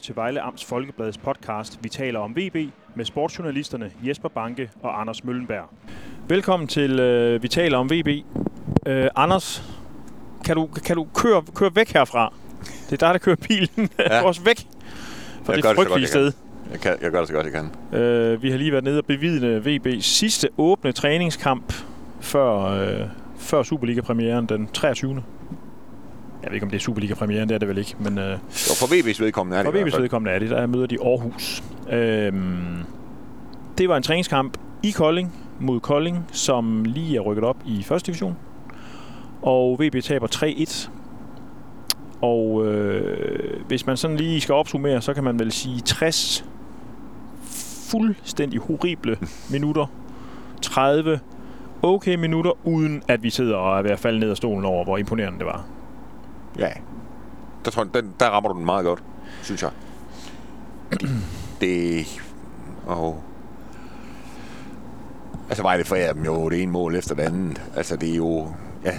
til Vejle Amts Folkebladets podcast Vi taler om VB med sportsjournalisterne Jesper Banke og Anders Møllenberg. Velkommen til øh, Vi taler om VB. Øh, Anders, kan du, kan du køre, køre væk herfra? Det er dig, der kører bilen. Ja. os væk fra Jeg det frygtelige sted. Jeg, kan, jeg gør det så godt, jeg kan. Øh, vi har lige været nede og bevidne VB's sidste åbne træningskamp før, øh, før Superliga-premieren den 23. Jeg ved ikke, om det er Superliga-premieren, det er det vel ikke, men øh, Og for VB's vedkommende er det for VB's vedkommende er det, der møder de Aarhus. Øhm, det var en træningskamp i Kolding mod Kolding, som lige er rykket op i første division. Og VB taber 3-1. Og øh, hvis man sådan lige skal opsummere, så kan man vel sige 60 fuldstændig horrible minutter. 30 okay minutter, uden at vi sidder og er ved at falde ned af stolen over, hvor imponerende det var. Ja. Der, tror jeg, den, der rammer du den meget godt, synes jeg. Det... Og... Altså Vejle forærer dem jo det ene mål efter det andet. Altså det er jo... Ja,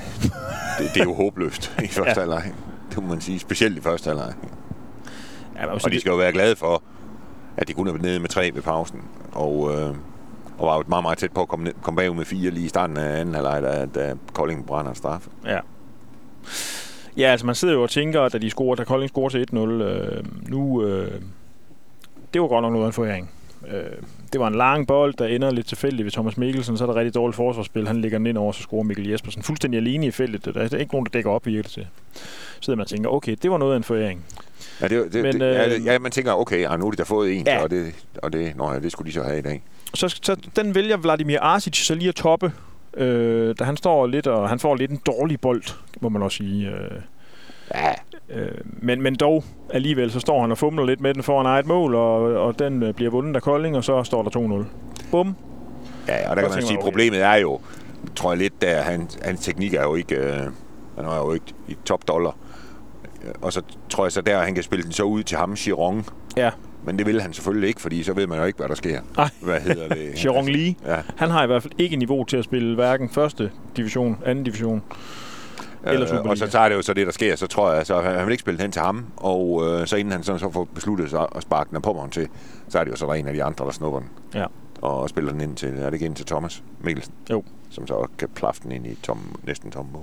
det, det er jo håbløst i første Ja. halvleg. Det må man sige. Specielt i første halvleg. Ja, Og de skal jo være glade for, at de kun er nede med tre ved pausen. Og, øh, og var jo meget, meget tæt på at komme, ned, komme bagud med fire lige i starten af anden halvleg, da, da Kolding brænder straffe. Ja. Ja, altså man sidder jo og tænker, da de scorer, da Kolding scorer til 1-0, øh, nu, øh, det var godt nok noget af en foræring. Øh, det var en lang bold, der ender lidt tilfældigt ved Thomas Mikkelsen, så er der rigtig dårligt forsvarsspil. Han ligger den ind over, så scorer Mikkel Jespersen fuldstændig alene i feltet. Der er ikke nogen, der dækker op, virker det til. Så sidder man og tænker, okay, det var noget af en foræring. Ja, det, det, Men, det, ja, øh, ja, man tænker, okay, ah, nu har de da fået en, Ja. ja. og, det, og det, nå, ja, det skulle de så have i dag. Så, så den vælger Vladimir Arsic så lige at toppe, øh, da han står lidt, og han får lidt en dårlig bold, må man også sige. Øh, Ja, Øh, men, men dog, alligevel, så står han og fumler lidt med den foran eget mål, og, og den øh, bliver vundet af Kolding, og så står der 2-0. Bum. ja og der kan man sige, okay. problemet er jo, tror jeg lidt, der hans, hans teknik er jo ikke, øh, han er jo ikke i top dollar. Og så tror jeg så der, han kan spille den så ud til ham, Chiron. Ja, Men det vil han selvfølgelig ikke, fordi så ved man jo ikke, hvad der sker. Nej. Hvad hedder det? Chiron Lee. Ja. Han har i hvert fald ikke niveau til at spille hverken første division, anden division. Eller Øh, Superliga. og så tager det jo så det, der sker. Så tror jeg, så han vil ikke spille hen til ham. Og øh, så inden han sådan, så får besluttet sig at sparke den på til, så er det jo så der en af de andre, der snupper den. Ja. Og spiller den ind til, er det ikke ind til Thomas Mikkelsen? Jo. Som så kan plaffe den ind i tom, næsten tom mål.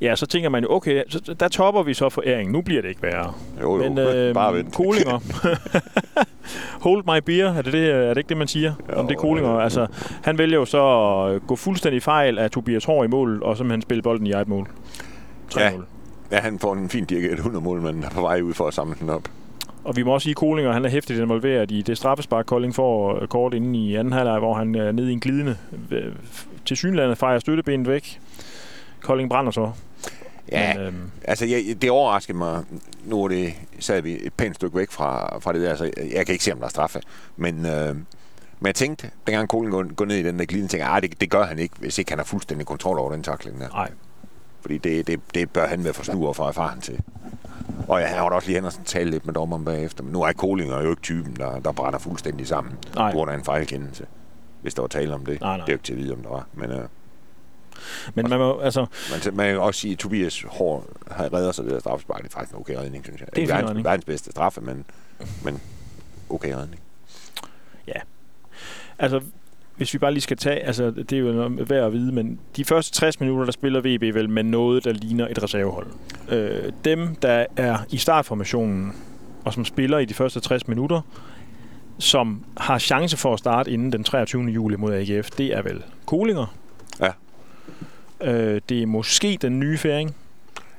Ja, så tænker man jo, okay, så, der topper vi så foræringen. Nu bliver det ikke værre. Jo, jo, Men øh, bare vent. Kolinger. Hold my beer, er det, det, er det ikke det, man siger? Jo, Om det er Kolinger. øh. Altså, han vælger jo så at gå fuldstændig fejl af Tobias Hård i mål, og simpelthen spille bolden i eget mål. 3-0. Ja. Ja, han får en fin dirigeret 100 mål, men er på vej ud for at samle den op. Og vi må også sige, at Kolinger han er hæftigt involveret i det straffespark, Kolding får øh, kort inde i anden halvleg, hvor han er nede i en glidende. øh, Til synlandet fejrer støttebenet væk. Kolding brænder så. Ja, Men, øhm, altså jeg, det overraskede mig. Nu er det, sad vi et pænt stykke væk fra, fra det der, så jeg kan ikke se, om der er straffe. Men, øh, men jeg tænkte, dengang Kolen går, går ned i den der glidende, tænkte jeg, "Ah, det, det gør han ikke, hvis ikke han har fuldstændig kontrol over den takling der. nej. Fordi det, det, det bør han være for snu og for erfaren til. Og ja, var da også lige hen og tale lidt med dommeren bagefter. Men nu er Kolinger jo ikke typen, der, der brænder fuldstændig sammen. Nej. På grund af en fejlkendelse. Hvis der var tale om det. Nej, nej. Det er jo ikke til at vide, om der var. Men øh, Men man må, altså, man, man kan også sige, at Tobias Hård har reddet sig det der straffespark. Det er faktisk en okay redning, synes jeg. Det er verdens, redning. verdens bedste straffe, men, men okay redning. altså, hvis vi bare lige skal tage, altså det er jo noget værd at vide, men de første 60 minutter, der spiller VB vel med noget, der ligner et reservehold. Øh, dem, der er i startformationen, og som spiller i de første 60 minutter, som har chance for at starte inden den 23. juli mod AGF, det er vel Kolinger. Ja. Øh, det er måske den nye færing,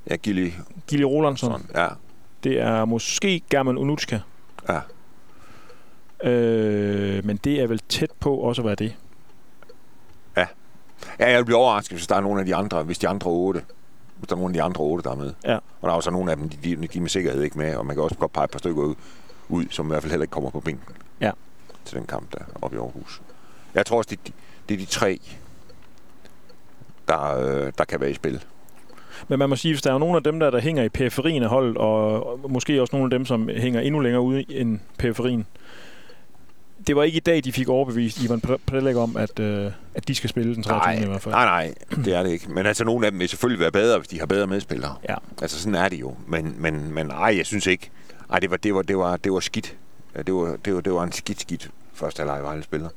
Ja, Gilly. Gilly Rolandsson. Ja. Det er måske German Unutska. Ja. Øh, men det er vel tæt på også at være det. Ja, jeg vil blive overrasket, hvis der er nogle af de andre, hvis de andre otte, hvis der er nogle af de andre otte, der er med. Ja. Og der er også nogle af dem, de, de, de er med sikkerhed ikke med, og man kan også godt pege et par stykker ud, ud som i hvert fald heller ikke kommer på bænken. Ja. Til den kamp der oppe i Aarhus. Jeg tror også, det, er de- det er de tre, der, øh, der kan være i spil. Men man må sige, hvis der er nogle af dem, der, der hænger i periferien af holdet, og og måske også nogle af dem, som hænger endnu længere ude end periferien, det var ikke i dag, de fik overbevist Ivan Prelik om, at, øh, at de skal spille den 23. Nej, i hvert fald. nej, nej, det er det ikke. Men altså, nogle af dem vil selvfølgelig være bedre, hvis de har bedre medspillere. Ja. Altså, sådan er det jo. Men, men, men ej, jeg synes ikke, Nej, det var, det var, det var, det var skidt. Det var, det var, det var en skidt, skidt første halvleg, Vejle spiller.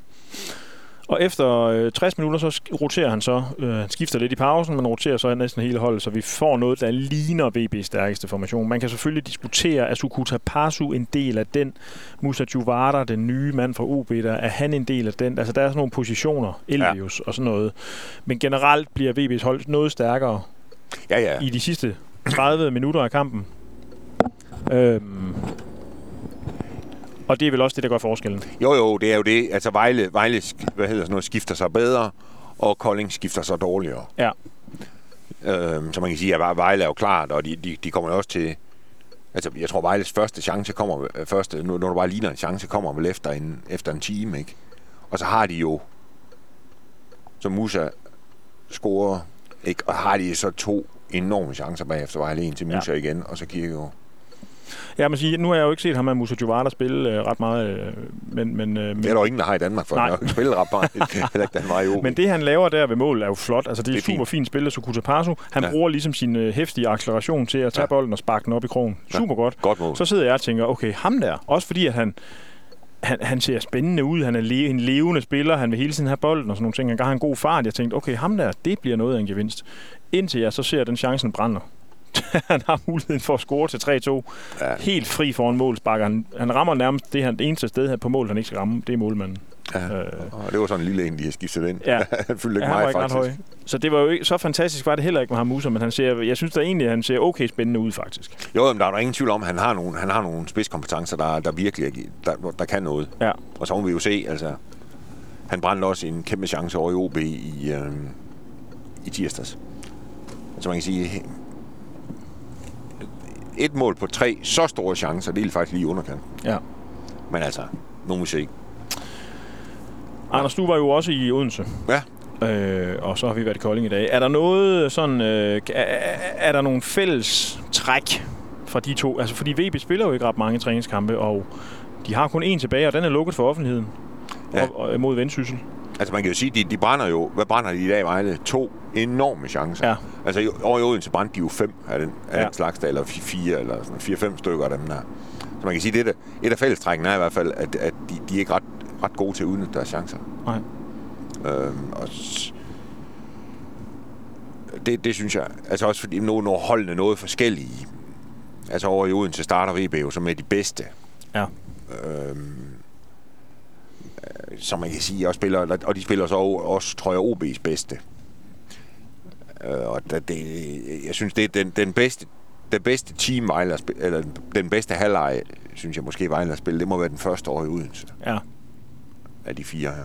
Og efter øh, 60 minutter, så roterer han så. Øh, han skifter lidt i pausen, men roterer så næsten hele holdet, så vi får noget, der ligner VB's stærkeste formation. Man kan selvfølgelig diskutere, at Sukuta Pasu en del af den. Musa Juvara, den nye mand fra OB, der er han en del af den. Altså, der er sådan nogle positioner, Elvius ja. og sådan noget. Men generelt bliver VB's hold noget stærkere Ja, ja. i de sidste 30 minutter af kampen. Øhm. Og det er vel også det, der gør forskellen. Jo, jo, det er jo det. Altså, Vejle, Vejle hvad hedder sådan noget, skifter sig bedre, og Kolding skifter sig dårligere. Ja. Øhm, så man kan sige, at Vejle er jo klart, og de, de, de kommer jo også til... Altså, jeg tror, Vejles første chance kommer... øh, Første, når du bare ligner en chance, kommer vel efter en, efter en time, ikke? Og så har de jo... Så Musa scorer, ikke? Og har de så to enorme chancer bagefter Vejle. En til Musa ja. igen, og så Kirkegaard. Ja, man siger, nu har jeg jo ikke set ham af Musa Juvara spille øh, ret meget, øh, men, men, øh, men, Det er der jo ingen, der har i Danmark, for Nej. han har jo ikke spillet ret meget. Heller ikke, da han var i OB. men det, han laver der ved mål, er jo flot. Altså, det er, Det er super fint. fint spil af Sukuta. Han Ja. ja. bruger ligesom sin øh, hæftige acceleration til at tage Ja. ja. bolden og sparke den op i krogen. Ja. Super godt. Godt mål. Så sidder jeg og tænker, okay, ham der, også fordi at han, han, han ser spændende ud, han er le- en levende spiller, han vil hele tiden have bolden og sådan nogle ting. Han har en god fart. Jeg tænkte, okay, ham der, det bliver noget af en gevinst. Indtil jeg så ser, at den chancen brænder. han har muligheden for at score til 3-2. Ja. Helt fri foran mål, sparker han. Han rammer nærmest det, han, det eneste sted her på mål, han ikke skal ramme. Det er målmanden. Ja. Øh, Og det var sådan en lille en, de har skiftet ind. Ja. han fyldte ikke Ja, meget, faktisk. høj. Så det var jo ikke, så fantastisk var det heller ikke med ham Musa, men han ser, jeg synes da egentlig, at han ser okay spændende ud, faktisk. Jo, men der er der ingen tvivl om, at han har nogle, han har nogle spidskompetencer, der, der virkelig er- der, der kan noget. Ja. Og så må vi jo se, altså... Han brændte også en kæmpe chance over i OB i, øh, i tirsdags. Så man kan sige... Et mål på tre så store chancer, det er faktisk lige underkant. Ja. Men altså, nu må vi se. Anders, du var jo også i Odense. Ja. Øh, og så har vi været i Kolding i dag. Er der noget sådan... Øh, er, er der nogle fælles træk fra de to? Altså, fordi VB spiller jo ikke ret mange træningskampe, og de har kun én tilbage, og den er lukket for offentligheden. Ja. Og, og, mod Vendsyssel. Altså man kan jo sige, de, de brænder jo... Hvad brænder de i dag, Vejle? To enorme chancer. Ja. Altså over i Odense brændte de jo fem af den, af Ja. den slags, der, eller fi- fire, eller sådan fire-fem stykker af dem der. Så man kan sige, det et af fællestrækken er i hvert fald, at, at de, de er ikke ret, ret gode til at udnytte deres chancer. Nej. Øhm, og det, det synes jeg, altså også fordi nu når holdene er noget forskellige. Altså over i Odense starter VB jo som med de bedste. Ja. Øhm, øh, som man kan sige, også spiller, og de spiller så også, tror jeg, OB's bedste. Øh, og det, jeg synes, det er den, den bedste den bedste team Vejle eller den bedste halvleg, synes jeg måske Vejle har spillet, det må være den første år i Odense Ja. af de fire her.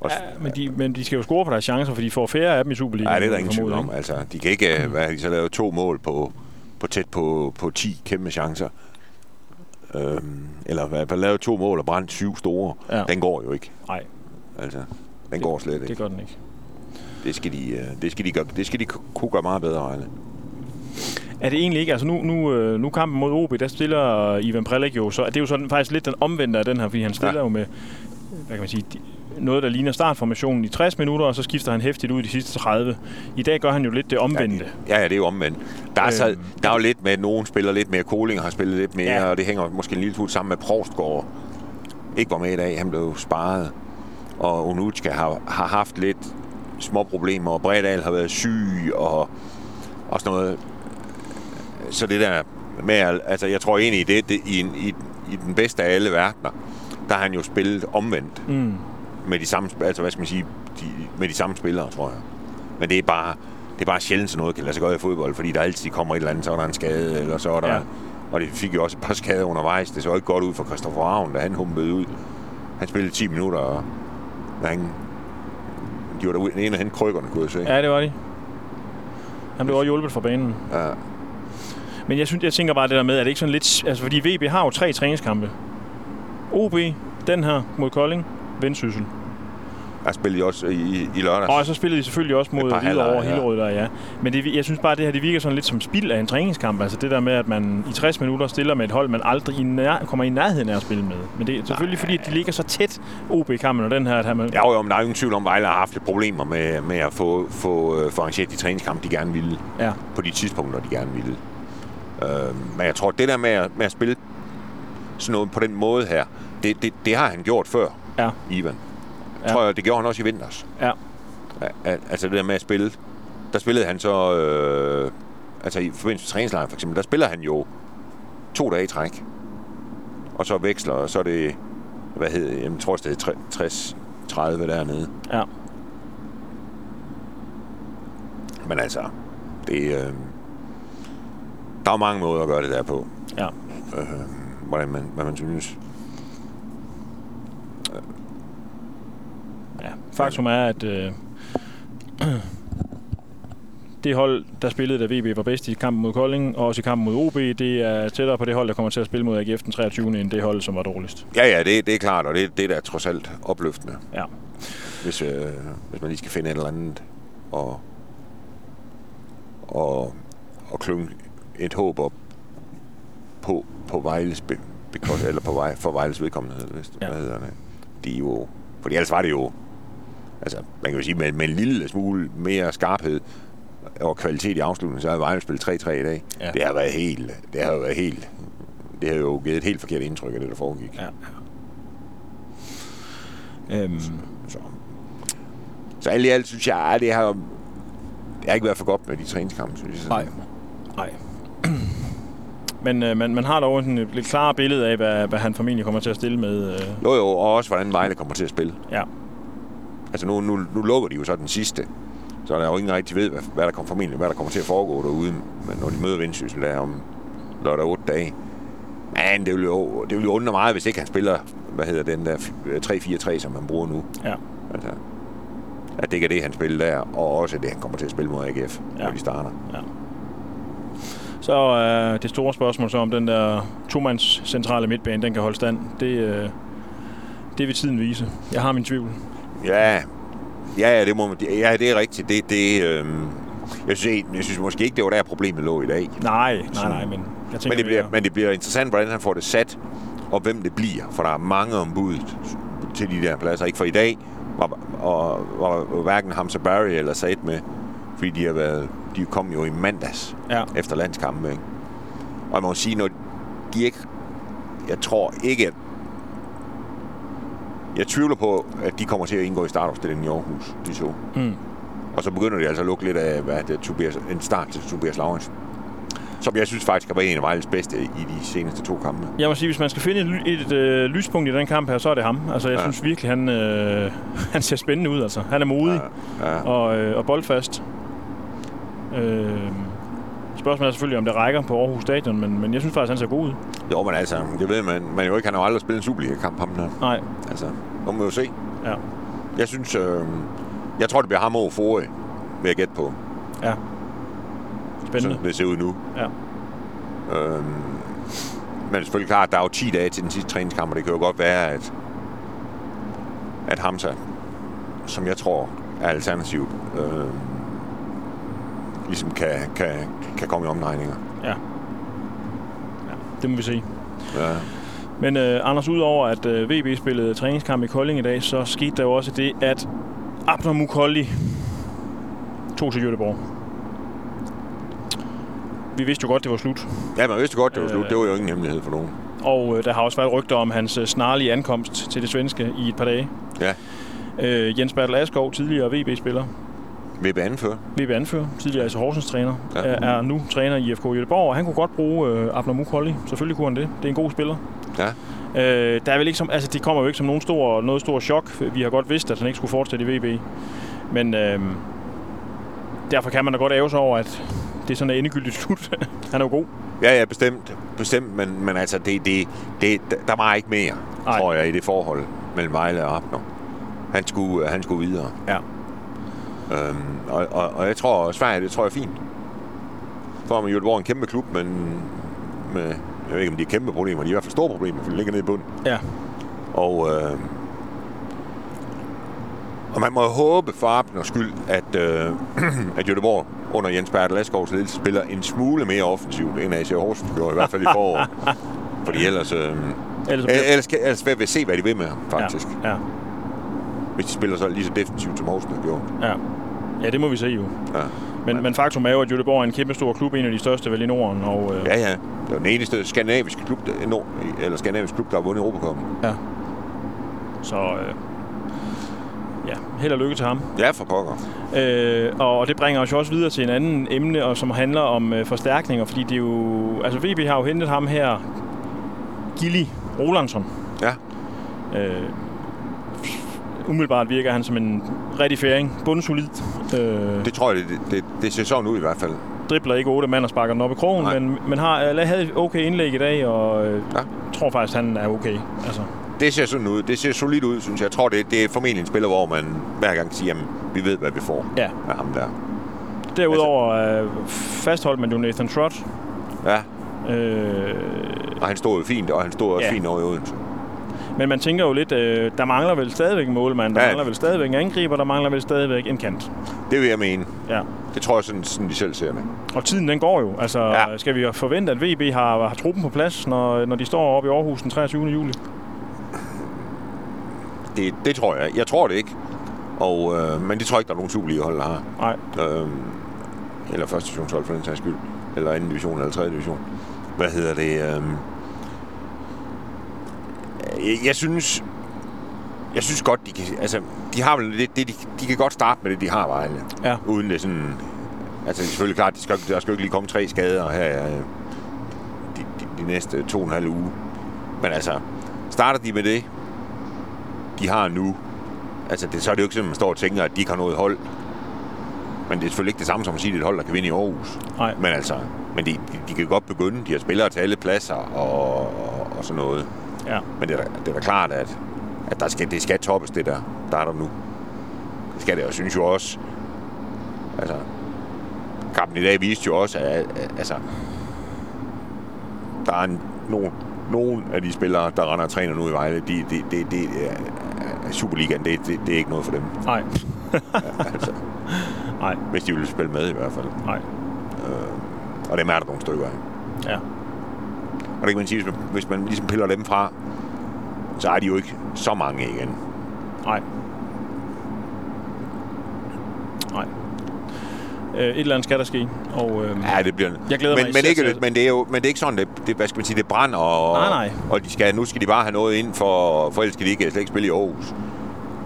Også, ja men, de, men de skal jo score på deres chancer, for de får færre af dem i Superligaen. Nej, det er der ingen tvivl om. Altså, de kan ikke, mm. hvad, de så lavet to mål på, på tæt på, på 10 kæmpe chancer. Øhm, eller hvad, hvad lavet to mål og brændt syv store. Ja. Den går jo ikke. Nej, Altså, den går slet ikke. det gør den ikke. Det skal de, øh, det skal de, gøre, det skal de ku- kunne gøre meget bedre, Vejle. Er det egentlig ikke, altså nu, nu, øh, nu kampen mod OB, der stiller Ivan Prelik jo, så er det jo sådan faktisk lidt den omvendte af den her, fordi han stiller Ja. jo med, hvad kan man sige, noget, der ligner startformationen i 60 minutter, og så skifter han hæftigt ud de sidste 30. I dag gør han jo lidt det omvendte. Ja, ja, det er jo omvendt. Der er, så, Øhm. der er jo lidt med, at nogen spiller lidt mere. Koling har spillet lidt mere, Ja. og det hænger måske en lille smule sammen med Prostgaard. Ikke var med i dag, han blev sparet. Og Onutska har, har haft lidt små problemer, og Bredal har været syg, og, og sådan noget. Så det der med, altså jeg tror egentlig, det, det i, i, i den bedste af alle verdener, der har han jo spillet omvendt Mm. med de samme, altså hvad skal man sige, de, med de samme spillere, tror jeg. Men det er bare, det er bare sjældent sådan noget kan lade sig gøre i fodbold, fordi der altid kommer et eller andet, så er der en skade, eller så er der... Ja. Og det fik jo også et par skader undervejs. Det så ikke godt ud for Christoffer Ravn, da han humpede ud. Han spillede 10 minutter, og han, de var der en af hente krykkerne, kunne jeg se. Ja, det var de. Han blev også hjulpet fra banen. Ja. Men jeg synes, jeg tænker bare det der med, at det ikke sådan lidt... Altså, fordi VB har jo tre træningskampe. OB, den her mod Kolding, Vendsyssel. Jeg spillede jo også i, i lørdags. Og så spillede de selvfølgelig også mod Hvidovre og. Hillerød der, ja. Men det, jeg synes bare, det her det virker sådan lidt som spild af en træningskamp. Altså det der med, at man i 60 minutter stiller med et hold, man aldrig i nær, kommer i nærheden af at spille med. Men det er selvfølgelig fordi, at de ligger så tæt, OB-kampen og den her, at man... Ja, jo, men der er jo ingen tvivl om, at Vejle har haft lidt problemer med, med at få, få, øh, få arrangeret de træningskampe, de gerne ville. ja. På de tidspunkter, de gerne ville. Øh, men jeg tror, det der med at, med at spille sådan noget på den måde her, det, det, det har han gjort før, Ja. Ivan. Ja. Tror jeg, det gjorde han også i vinters. Ja. Al- al- Altså det der med at spille, der spillede han så, øh, altså i forbindelse med træningslejren for eksempel, der spiller han jo to dage i træk. Og så veksler, og så er det, hvad hedder jeg tror, det er 60, 30 dernede. Ja. Men altså, det, øh, der er mange måder at gøre det der på. Ja. Øh, hvordan man, hvad man synes. Ja, faktum er, at øh, det hold, der spillede, da VB var bedst i kampen mod Kolding, og også i kampen mod OB, det er tættere på det hold, der kommer til at spille mod AGF den 23. end det hold, som var dårligst. Ja, ja, det, det er klart, og det, det er da trods alt opløftende, Ja. hvis, øh, hvis man lige skal finde et eller andet og, og, og klynge et håb op på, på Vejles, be, because, eller på vej, for Vejles vedkommende, Ja. ja. hvad hedder det. De er jo, fordi ellers var det jo, altså man kan jo sige, med, med en lille smule mere skarphed og kvalitet i afslutningen, så har Vejle spillet 3-3 i dag. Ja. Det har været helt, det har været helt, det har jo givet et helt forkert indtryk af det, der foregik. ja. Øhm, Så, så alt i alt synes jeg, det har, det har ikke været for godt med de træningskampe, synes jeg. nej. Nej. Men øh, man, man har dog sådan et lidt klarere billede af, hvad, hvad han formentlig kommer til at stille med. Øh, Jo jo, og også hvordan Vejle kommer til at spille. ja. Altså nu, nu, nu lukker de jo så den sidste, så der er jo ingen rigtig ved, hvad, hvad der kommer formentlig, hvad der kommer til at foregå derude, men når de møder Vendsyssel der om lørdag 8 dage. Men det vil, jo, det vil jo undre meget, hvis ikke han spiller, hvad hedder den der 3-4-3, som han bruger nu. Ja. Altså, at det ikke er det, han spiller der, og også det, han kommer til at spille mod AGF, Ja. når de starter. Så er øh, det store spørgsmål så, om den der tomands centrale midtbane, den kan holde stand. Det, øh, det vil tiden vise. Jeg har min tvivl. Ja, ja, ja, det, må, man- ja det er rigtigt. Det, det, øhm, jeg, synes, jeg synes måske ikke, det var der, problemet lå i dag. Nej, nej, nej, men jeg tænker Men det, bliver, men det bliver interessant, hvordan han får det sat, og hvem det bliver. For der er mange ombud til de der pladser. Ikke for i dag var, og, var hverken Hamza Barry eller Said med, fordi de har været, de kom jo i mandags Ja, efter landskampen. Ikke? Og jeg må sige, når de ikke... Jeg tror ikke, at... Jeg tvivler på, at de kommer til at indgå i startopstillingen i Aarhus, de to. mm. Og så begynder de altså at lukke lidt af hvad det, Tobias, en start til Tobias Laurensen. Som jeg synes faktisk har været en af Vejles bedste i de seneste to kampe. Jeg må sige, hvis man skal finde et, ly- et øh, lyspunkt i den kamp her, så er det ham. Altså, jeg. Ja. synes virkelig, han, øh, han ser spændende ud. Altså. Han er modig Ja, ja. og, øh, og boldfast. Øh, spørgsmålet er selvfølgelig, om det rækker på Aarhus Stadion, men, men jeg synes faktisk, han ser god ud. Jo, men altså, det ved man, man jo ikke. Han har aldrig spillet en Superliga-kamp, ham der. Nej, Altså, nu må vi jo se. ja. Jeg synes, øh, jeg tror, det bliver ham over Fore, vil jeg gætte på. ja. Sådan Spændende. det ser ud nu. Ja. Øhm, men det er selvfølgelig klart, at der er jo 10 dage til den sidste træningskamp, og det kan jo godt være, at, at Hamza, som jeg tror er alternativet, øh, ligesom kan, kan, kan komme i omdrejninger. Ja. ja. Det må vi se. Ja. Men øh, Anders, udover at øh, VB spillede træningskamp i Kolding i dag, så skete der jo også det, at Abner Mukolli tog til Göteborg. Vi vidste jo godt, det var slut. ja, man vidste godt, det var Øh. slut. Det var jo ingen hemmelighed for nogen. Og øh, der har også været rygter om hans øh, snarlige ankomst til det svenske i et par dage. Ja. Øh, Jens Bertel Askov, tidligere VB-spiller, VB anfører. VB-anfører, tidligere altså Horsens træner, Ja. er, er nu træner i FK Göteborg, og han kunne godt bruge øh, Abner Mukolli. Selvfølgelig kunne han det. Det er en god spiller. Ja. Øh, der er vel ikke som, altså, det kommer jo ikke som nogen stor, noget stor chok. Vi har godt vidst, at han ikke skulle fortsætte i VB. Men øh, derfor kan man da godt æve sig over, at det er sådan en endegyldigt slut. han er jo god. Ja, ja, bestemt. Bestemt, men, men altså, det, det, det, der var ikke mere. Nej. tror jeg, i det forhold mellem Vejle og Abner. Han skulle, han skulle videre. Ja. Øhm, og, og, og jeg tror, Sverige, det tror jeg er fint. For man jo en kæmpe klub, men med, jeg ved ikke, om de er kæmpe problemer, de er i hvert fald store problemer, for de ligger nede i bunden. Ja. Og, øh, og man må håbe for Abners skyld, at, øh, at Göteborg under Jens Bertel Askovs ledelse spiller en smule mere offensivt, end AC Horsens gjorde, i hvert fald i foråret. Fordi ellers, øh, Ellers, ellers, kan- ellers vil vi se, hvad de vil med ham, faktisk. Ja, ja, Hvis de spiller så lige så defensivt, som Horsens gjort. ja. Ja, det må vi se jo. Ja. Men, men faktum er jo, at Göteborg er en kæmpe stor klub, en af de største vel i Norden. Og, øh, Ja, ja. Det var den eneste skandinaviske klub, der, no, eller skandinavisk klub, der har vundet Europacupen. ja. Så øh, ja, held og lykke til ham. Ja, for pokker. Øh, og det bringer os jo også videre til en anden emne, og som handler om øh, forstærkninger, fordi det er jo... Altså VB har jo hentet ham her, Gilly Rolandsson. Ja. Øh, umiddelbart virker han som en rigtig færing. Bundsolid. Øh, Det tror jeg, det, det, det ser sådan ud i hvert fald. dribler ikke otte mand og sparker den op i krogen, Nej. men, men har, eller havde okay indlæg i dag, og øh, Ja. tror faktisk, han er okay. Altså, Det ser sådan ud. Det ser solidt ud, synes jeg. Jeg tror, det, det er formentlig en spiller, hvor man hver gang siger, at vi ved, hvad vi får ja. med ham der. Derudover øh, fastholdt man jo Nathan Trott. Ja, Øh, og han stod jo fint, og han stod også ja. fint over i Odense. Men man tænker jo lidt, øh, der mangler vel stadigvæk en målmand, der Ja. mangler vel stadigvæk en angriber, der mangler vel stadigvæk en kant. Det vil jeg mene. Ja. Det tror jeg sådan, sådan de selv ser det. Og tiden den går jo. Altså, ja. Ja. skal vi forvente, at VB har, har truppen på plads, når, når de står oppe i Aarhus den 23. juli? det. Det tror jeg. Jeg tror det ikke. Og, øh, men det tror jeg ikke, der er nogen Superliga-hold, der har. Nej. Øh, eller første divisionshold for den sags skyld. Eller anden division, eller tredje division. Hvad hedder det? Øh, jeg, jeg synes... Jeg synes godt, de kan... Altså, de har vel det, det de, de kan godt starte med det, de har, Vejle. Ja. Uden det sådan... Altså, det er selvfølgelig klart, de skal, der skal jo ikke lige komme tre skader her de, de, de næste to og en halv uge. Men altså, starter de med det, de har nu, altså det, så er det jo ikke sådan, at man står og tænker, at de ikke har noget hold. Men det er selvfølgelig ikke det samme som at sige, at det er et hold, der kan vinde i Aarhus. Nej. Men altså, men de, de, de kan godt begynde. De har spillere til alle pladser og, og, og sådan noget. Ja. Men det er da, det er da klart, at, at der skal, det skal toppes, det der, der er der nu. Det skal det, og synes jo også, altså, kampen i dag viste jo også, at, at altså, der er en, nogen, nogen af de spillere, der render og træner nu i Vejle, de, de, de, de, er- er Superligaen, det, det, det er ikke noget for dem. Nej. altså, Nej. hvis de vil spille med i hvert fald. Nej. Og dem er der nogle stykker af. Ja. Og det kan man sige, hvis man, hvis man ligesom piller dem fra, så er de jo ikke så mange igen. Nej. Nej. Øh, et eller andet skal der ske. Og, øh, Ja, det bliver... Jeg glæder men, mig men, ikke, til- men det er jo men det er ikke sådan, det, det, hvad skal man sige, det brænder, og, Nej, nej. og de skal, nu skal de bare have noget ind, for, for ellers skal de ikke, slet ikke spille i Aarhus.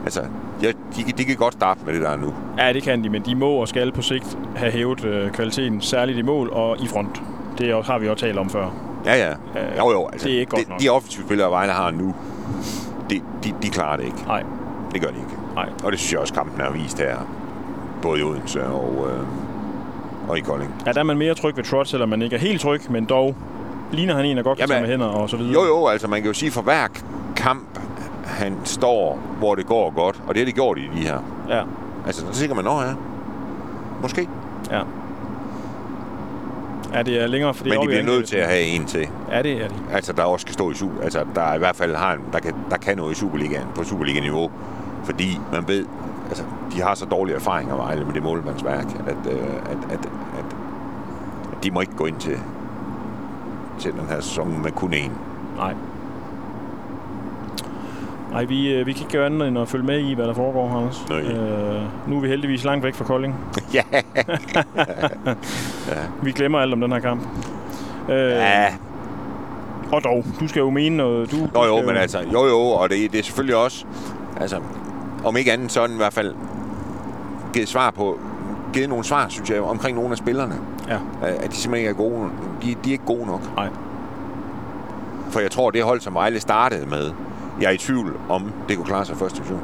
Altså, ja, de, kan- de kan godt starte med det der nu. Ja, det kan de, men de må og skal på sigt have hævet øh, kvaliteten, særligt i mål og i front. Det har vi også talt om før. Ja, ja. Øh, jo, jo. Altså, det er ikke godt de, nok. de offensive spillere, Vejle har nu, de, de, de klarer det ikke. Nej, Det gør de ikke. nej. Og det synes jeg også, kampen har vist her. Både i Odense og, øh, og i Kolding. Ja, der er man mere tryg ved Trot, selvom man ikke er helt tryg, men dog ligner han en, der godt kan Jamen, med hænder og så videre. Jo, jo, altså man kan jo sige, for hver kamp, han står, hvor det går godt, og det har de gjort i de her. Ja, Altså, så tænker man, nå ja, måske. ja. Ja, det er længere, for det Men de bliver nødt til at have en til. Ja, det er de. Altså, der også skal stå i Super... Altså, der i hvert fald har en, der, kan, der kan noget i Superligaen, på Superliga-niveau. Fordi man ved, altså, de har så dårlige erfaringer Vejle med det målmandsværk, at, øh, at, at, at, at de må ikke gå ind til, til den her sæson med kun én. Nej. Nej, vi, øh, vi kan ikke gøre andet end at følge med i, hvad der foregår, Hans. Nej. Øh, nu er vi heldigvis langt væk fra Kolding. ja, Vi glemmer alt om den her kamp. Øh, ja. Og dog, du skal jo mene noget. Du, du Nå jo, men altså, jo jo, og det, det er selvfølgelig også, altså, om ikke andet sådan i hvert fald, givet svar på, givet nogle svar, synes jeg, omkring nogle af spillerne. Ja. At de simpelthen ikke er gode. De, de er ikke gode nok. Nej. For jeg tror, det hold, som Vejle startede med, jeg er i tvivl om, det kunne klare sig første division.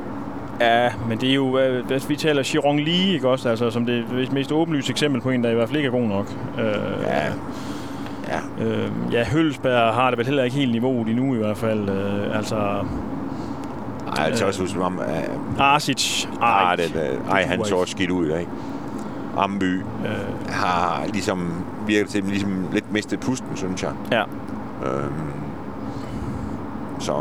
Ja, men det er jo, hvad vi taler Chiron Lee, ikke også? Altså, som det mest åbenlyse eksempel på en, der i hvert fald ikke er god nok. Øh, Ja. Ja. Øh, ja, Hølsberg har det vel heller ikke helt niveauet endnu i hvert fald. Øh, altså, Ej, altså også huske om, at Arsic, ej, ej, det, ej, han så også skidt ud i dag. Amby Øh, har ligesom virket til ligesom lidt mistet pusten, synes jeg. ja. Øhm, så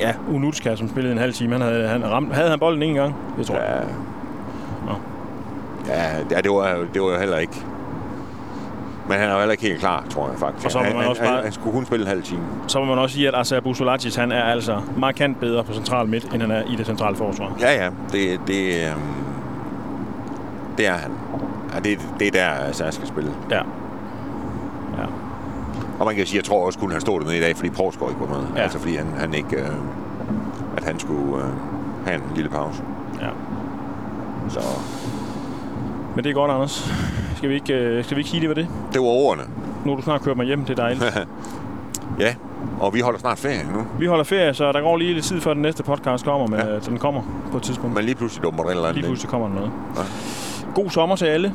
ja, Unutska, som spillede en halv time, han havde, han ramt, havde han bolden en gang? Det tror jeg. Ja. Nå. Ja, det, var, det var jo heller ikke. Men han er jo heller ikke helt klar, tror jeg faktisk. Og så må han, man også han, bare- han skulle kun spille en halv time. Så må man også sige, at Asa Busolacic, han er altså markant bedre på central midt, end han er i det centrale forsvar. Ja, ja. Det, det, øhm, Det er han. Ja, det, det er der, jeg skal spille. Ja. Og man kan sige, jeg tror også, kunne han stå dernede i dag, fordi Porsgaard ikke var med. Ja. Altså fordi han, han ikke... Øh, at han skulle øh, have en lille pause. ja. Så Men det er godt, Anders. Skal vi ikke, øh, skal vi ikke sige det var det? det var ordene. Nu har du snart kørt mig hjem, det er dejligt. Ja, og vi holder snart ferie nu. Vi holder ferie, så der går lige lidt tid, før den næste podcast kommer, men ja. den kommer på et tidspunkt. Men lige pludselig dummer et eller andet. Lige pludselig kommer der noget. Ja. God sommer til alle.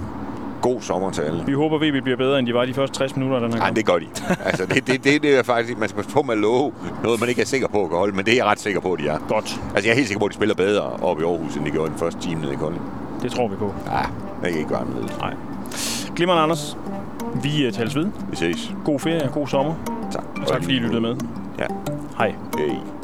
God sommer til alle. Vi håber, VB bliver bedre, end de var de første 60 minutter den her Nej, det gør de. Altså, det, det, det, det er faktisk... Man skal på med at love noget, man ikke er sikker på at holde, men det er jeg ret sikker på, at de er. Godt. Altså, jeg er helt sikker på, at de spiller bedre oppe i Aarhus, end de gjorde den første time nede i Kolding. Det tror vi på. Ja, det kan ikke gøre anderledes. Nej. Glimmerne Anders. Vi uh, tales ved. Vi ses. God ferie og god sommer. Tak. Og tak fordi I lyttede med. Ja. Hej. Hey.